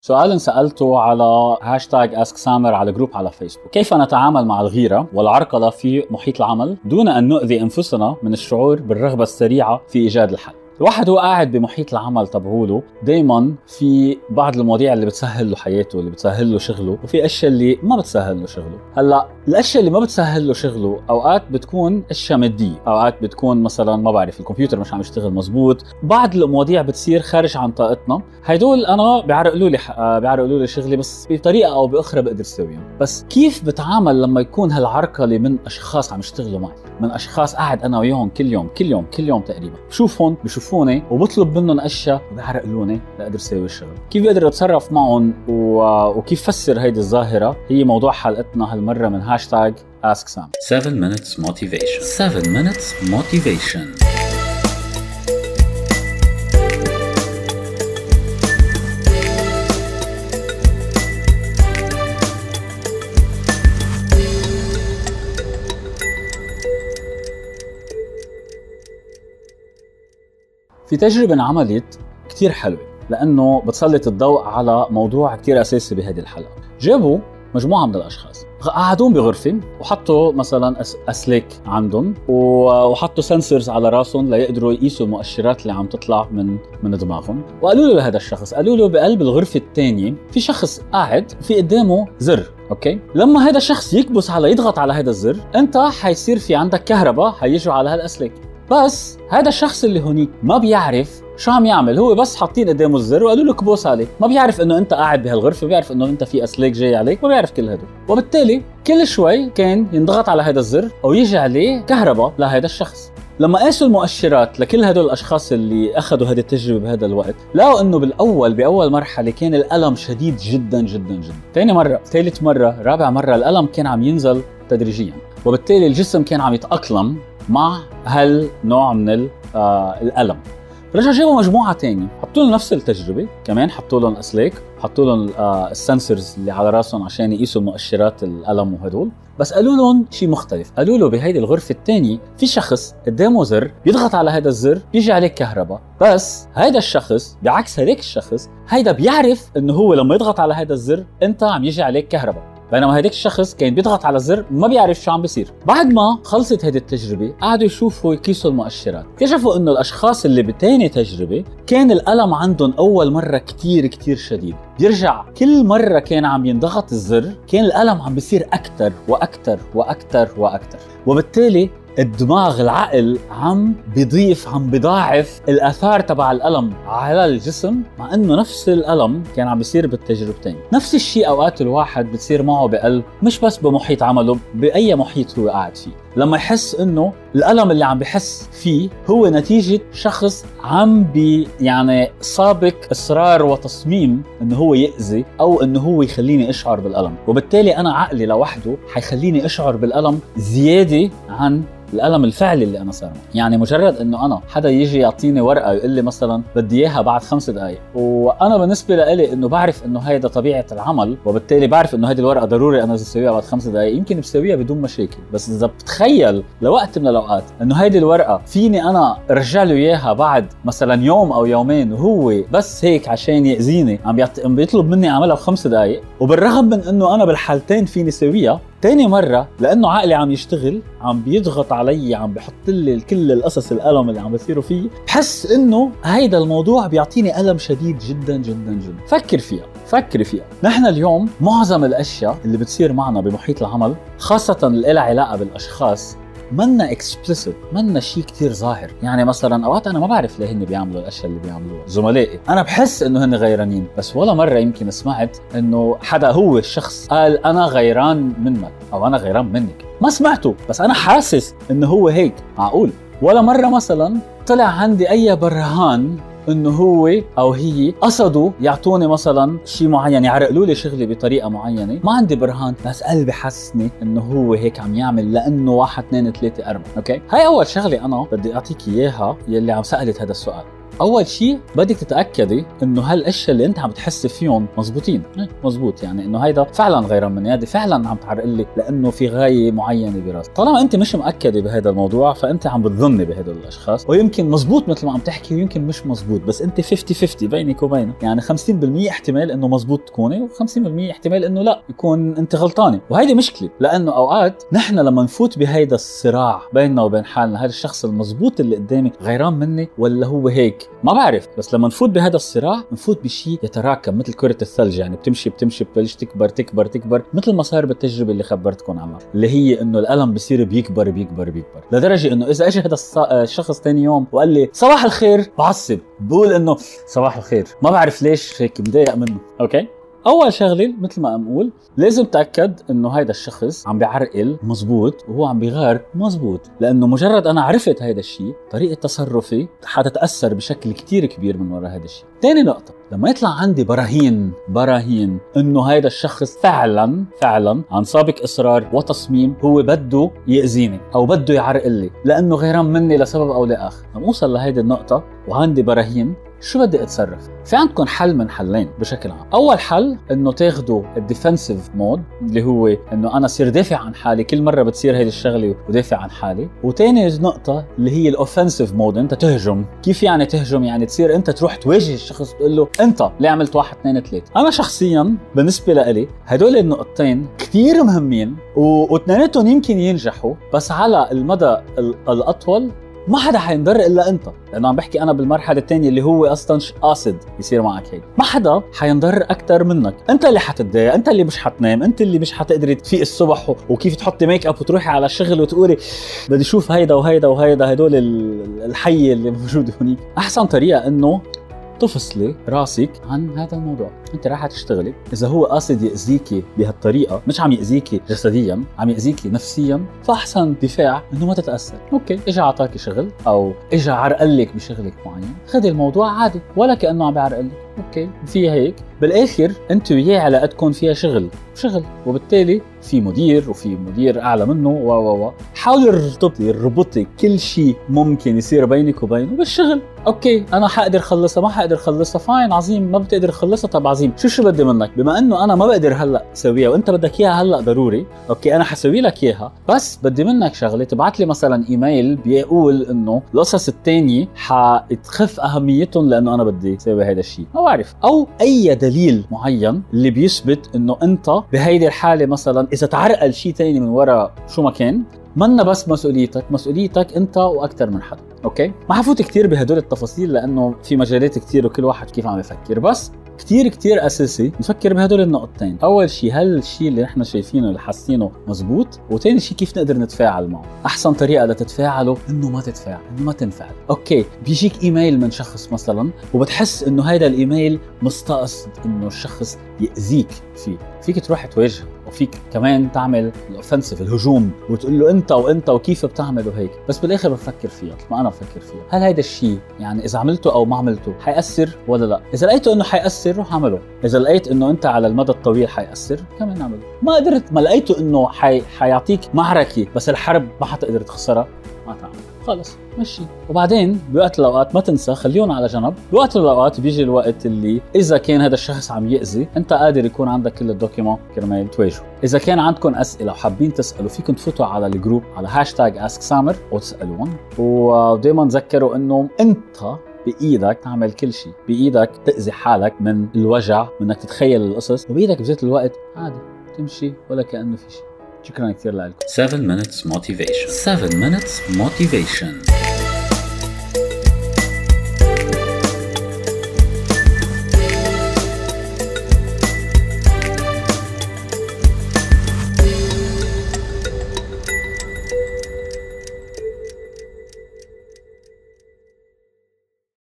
سؤال سألته على hashtag ask سامر على group على فيسبوك. كيف نتعامل مع الغيرة والعرقلة في محيط العمل دون أن نؤذي أنفسنا من الشعور بالرغبة السريعة في إيجاد الحل؟ الواحد هو قاعد بمحيط العمل تبعوله. دايما في بعض المواضيع اللي بتسهل له حياته اللي بتسهل له شغله وفي أشياء اللي ما بتسهل له شغله. هلأ الأشياء اللي ما بتسهل له شغله أوقات بتكون أشياء مادية. أوقات بتكون مثلا ما بعرف الكمبيوتر مش عم يشتغل مزبوط بعض المواضيع بتصير خارج عن طاقتنا. هدول أنا بيعرقلوا لي آه، بيعرقلوا لي شغلي بس بطريقة أو بأخرى بقدر أسويهم. بس كيف بتعامل لما يكون هالعرقله من أشخاص عم يشتغلوا معي؟ من أشخاص قاعد أنا وياهم كل يوم كل يوم كل يوم تقريبا. بشوفهم بشوفوني وبطلب منهم أشياء وبيعرقلوني لاقدر أسوي الشغل كيف بقدر أتصرف معهم و... وكيف فسر هيدي الظاهرة؟ هي موضوع حلقتنا هالمرة من هاشتاج Ask Sam. 7 minutes motivation. 7 minutes motivation. في تجربة انعملت كتير حلوة لأنه بتسلط الضوء على موضوع كتير أساسي بهذه الحلقة. جابوا مجموعة من الأشخاص قعدوهم بغرفة وحطوا مثلا أسلاك عندهم وحطوا sensors على راسهم ليقدروا يقيسوا المؤشرات اللي عم تطلع من من دماغهم. وقالوا له لهذا الشخص قالوا له بقلب الغرفة الثانية في شخص قاعد في قدامه زر okay؟ لما هذا الشخص يكبس على يضغط على هذا الزر أنت حيصير في عندك كهرباء حيجوا على هالاسلاك بس هذا الشخص اللي هونيك ما بيعرف شو عم يعمل. هو بس حاطين قدامه الزر وقالوا له كبوس عليه ما بيعرف إنه أنت قاعد بهالغرفة بيعرف إنه أنت في أسلاك جاي عليك ما بيعرف كل هدول. وبالتالي كل شوي كان ينضغط على هذا الزر أو يجي عليه كهرباء لهذا الشخص. لما قاسوا المؤشرات لكل هدول الأشخاص اللي أخذوا هذه التجربة بهذا الوقت لقوا إنه بالأول بأول مرحلة كان الألم شديد جدا جدا جدا. ثاني مرة ثالث مرة رابع مرة الألم كان عم ينزل تدريجيا. وبالتالي الجسم كان عم يتأقلم مع هالنوع من آه الألم؟ رجعوا جابوا مجموعة ثانية حطوا لهم نفس التجربة كمان حطوا لهم أسلاك حطوا لهم آه السنسرز اللي على راسهم عشان يقيسوا مؤشرات الألم وهدول. بس قالوا لهم شيء مختلف. قالوا له بهيدي الغرفة الثانية في شخص قدامه زر بيضغط على هذا الزر بيجي عليه كهرباء. بس هذا الشخص بعكس هذاك الشخص هيدا بيعرف إنه هو لما يضغط على هذا الزر أنت عم يجي عليك كهرباء. بينما هديك الشخص كان بيضغط على الزر ما بيعرف شو عم بيصير. بعد ما خلصت هذه التجربة قعدوا يشوفوا يقيسوا المؤشرات. اكتشفوا إنه الأشخاص اللي بتاني تجربة كان الألم عندهم أول مرة كتير كتير شديد. بيرجع كل مرة كان عم ينضغط الزر كان الألم عم بيصير أكثر وأكثر وأكثر وأكثر وبالتالي الدماغ العقل عم بيضيف عم بضاعف الآثار تبع الألم على الجسم مع إنه نفس الألم كان عم بيصير بالتجربتين. نفس الشيء أوقات الواحد بتصير معه بقلب مش بس بمحيط عمله بأي محيط هو قاعد فيه. لما يحس إنه الألم اللي عم بحس فيه هو نتيجة شخص عم بي يعني سابق إصرار وتصميم إنه هو يأذي أو إنه هو يخليني أشعر بالألم. وبالتالي أنا عقلي لوحده حيخليني أشعر بالألم زيادة عن الألم الفعلي اللي أنا صار يعني مجرد إنه أنا حدا يجي يعطيني ورقة يقول لي مثلا بدي إياها بعد خمس دقائق وأنا بالنسبة لي إنه بعرف إنه هيدا طبيعة العمل وبالتالي بعرف إنه هذه الورقة ضروري أنا أسويها بعد خمس دقائق يمكن بسويها بدون مشاكل بس إذا بتخيل لوقت من الأوقات إنه هيدي الورقة فيني أنا أرجع له إياها بعد مثلا يوم أو يومين وهو بس هيك عشان يأذيني. عم بيطلب مني أعملها بخمس دقائق وبالرغم من إنه أنا بالحالتين فيني سويها تاني مرة لأنه عقلي عم يشتغل عم بيضغط علي عم بحط لي كل القصص الألم اللي عم بصيروا فيه بحس إنه هيدا الموضوع بيعطيني ألم شديد جدا جدا جدا. فكر فيها. فكري فيها. نحن اليوم معظم الأشياء اللي بتصير معنا بمحيط العمل خاصة اللي لها علاقة بالأشخاص منا explicit منا شيء كتير ظاهر. يعني مثلا أوقات أنا ما بعرف ليه هن بيعملوا الأشياء اللي بيعملوها. زملائي أنا بحس إنه هن غيرانين بس ولا مرة يمكن سمعت إنه حدا هو الشخص قال أنا غيران منك أو أنا غيران منك. ما سمعته بس أنا حاسس إنه هو هيك معقول؟ ولا مرة مثلا طلع عندي أي برهان إنه هو أو هي قصدوا يعطوني مثلا شيء معين يعرقلوا لي شغلي بطريقة معينة. ما عندي برهان بس قلبي حسني إنه هو هيك عم يعمل لأنه واحد اثنين ثلاثة أربعة أوكي؟ هاي أول شغلة أنا بدي أعطيك إياها يلي عم سألت هذا السؤال. أول شيء بدك تتأكدي إنه هالأشياء اللي أنت عم بتحسي فيهم مزبوطين إيه، مزبوط يعني إنه هيدا فعلا غيران مني. هذه فعلا عم تعرق لي لأنه في غاية معينة براسي طالما أنت مش مأكدة بهذا الموضوع فأنت عم بتظني بهدول الأشخاص. ويمكن مزبوط مثل ما عم تحكي ويمكن مش مزبوط بس أنت 50 50 بينك وبينه. يعني 50% احتمال إنه مزبوط تكوني و50% احتمال إنه لا يكون أنت غلطانة. وهيدي مشكلة لأنه أوقات نحن لما نفوت بهيدا الصراع بيننا وبين حالنا هذا الشخص المزبوط اللي قدامي غيران مني ولا هو هيك؟ ما بعرف بس لما نفوت بهذا الصراع نفوت بشيء يتراكم مثل كرة الثلج يعني بتمشي بتمشي بتبلش تكبر تكبر تكبر مثل ما صار بالتجربة اللي خبرتكم عنها اللي هي إنه الألم بصير بيكبر بيكبر بيكبر لدرجة إنه إذا اجى هذا الشخص ثاني يوم وقال لي صباح الخير بعصب بقول إنه صباح الخير ما بعرف ليش هيك مضايق منه. أوكي؟ أول شغلة مثل ما عم أقول لازم تأكد إنه هيدا الشخص عم بيعرقل مزبوط وهو عم بيغار مزبوط لأنه مجرد أنا عرفت هيدا الشيء طريقة تصرفي حتتاثر بشكل كتير كبير من وراء هيدا الشيء ثاني نقطة لما يطلع عندي براهين براهين إنه هيدا الشخص فعلا فعلا عن سابق إصرار وتصميم هو بده يأذيني أو بده يعرقل لي لأنه غيران مني لسبب أو لآخر. لما أوصل لهيدي النقطة وعندي براهين شو بدي أتصرف؟ في عندكم حل من حلين بشكل عام، أول حل إنه تاخذوا ال defensive mode اللي هو إنه أنا صير دافع عن حالي كل مرة بتصير هيدي الشغلة ودافع عن حالي، وثاني نقطة اللي هي ال offensive mode أنت تهجم، كيف يعني تهجم؟ يعني تصير أنت تروح تواجه الشخص تقول له أنت ليه عملت واحد اثنين ثلاثة، أنا شخصيا بالنسبة لإلي هدول النقطتين كثير مهمين واثنيناتهم يمكن ينجحوا بس على المدى الأطول ما حدا حينضر إلا أنت. لأنه عم بحكي أنا بالمرحلة الثانية اللي هو أصلا قاصد يصير معك هيك. ما حدا حينضر أكثر منك. أنت اللي حتتضايق أنت اللي مش حتنام أنت اللي مش حتقدري تفيق الصبح وكيف تحطي make up وتروحي على الشغل وتقولي بدي أشوف هيدا وهيدا وهيدا هدول الحي اللي موجود هونيك أحسن طريقة إنه تفصلي راسك عن هذا الموضوع. أنت راح تشتغلي. إذا هو قاصد يأذيكي بهالطريقة مش عم يأذيكي جسديا عم يأذيكي نفسيا فأحسن دفاع إنه ما تتأثر. أوكي اجى أعطاكي شغل أو اجى عرقلك بشغلك معين. خذي الموضوع عادي ولا كأنه عم بيعرقلك أوكي. في هيك. بالآخر انت وياه علاقتكم فيها شغل. شغل. وبالتالي في مدير وفي مدير أعلى منه و و و. حاولي ارتبطي اربطي كل شيء ممكن يصير بينك وبينه بالشغل. أوكي. أنا حقدر خلصها ما حقدر خلصها fine عظيم. ما بتقدر تخلصها طب عظيم. شو شو بدي منك؟ بما إنه أنا ما بقدر هلأ أسويها وأنت بدك إياها هلأ ضروري أوكي أنا حسوي لك إياها. بس بدي منك شغلة تبعت لي مثلا إيميل بيقول إنه القصص الثانية حتخف أهميتهم لأنه أنا بدي أسوي هذا الشيء. بعرف أو أي دليل معين اللي بيثبت إنه أنت بهيدي الحالة مثلا إذا تعرقل شيء ثاني من وراء شو ما كان منا بس مسؤوليتك مسؤوليتك أنت وأكثر من حدا أوكي؟ ما حفوت كثير بهدول التفاصيل لأنه في مجالات كثير وكل واحد كيف عم يفكر بس كتير كتير أساسي. نفكر بهدول النقطتين. أول شيء هل الشيء اللي نحن شايفينه اللي حاسينه مزبوط؟ وثاني شيء كيف نقدر نتفاعل معه؟ أحسن طريقة لتتفاعلوا إنه ما تتفاعل إنه ما تنفعل. أوكي بيجيك إيميل من شخص مثلا وبتحس إنه هذا الإيميل مستقصد إنه الشخص يأذيك فيه فيك تروح تواجهه وفيك كمان تعمل ال offensive الهجوم وتقول له أنت وأنت وكيف بتعمل وهيك بس بالآخر بفكر فيها ما أنا بفكر فيها. هل هيدا الشيء يعني إذا عملته أو ما عملته حيأثر ولا لا؟ إذا لقيته إنه حيأثر روح اعمله. إذا لقيت إنه أنت على المدى الطويل حيأثر كمان اعمله. ما قدرت ما لقيته إنه حي... حيعطيك معركة بس الحرب ما حتقدر تخسرها. ما تعمل خلص مشي. وبعدين بوقت الأوقات ما تنسى خليهم على جنب. بوقت الأوقات بيجي الوقت اللي إذا كان هذا الشخص عم يأذي أنت قادر يكون عندك كل ال document كرمال تواجهه إذا كان عندكم أسئلة وحابين تسألوا فيكم تفوتوا على ال group على hashtag ask سامر وتسألون. ودائما تذكروا إنه أنت بإيدك تعمل كل شيء. بإيدك تأذي حالك من الوجع من إنك تتخيل القصص. وبإيدك بذات الوقت عادي تمشي ولا كأنه في شيء. شكرا كثير لكم 7 minutes motivation 7 minutes motivation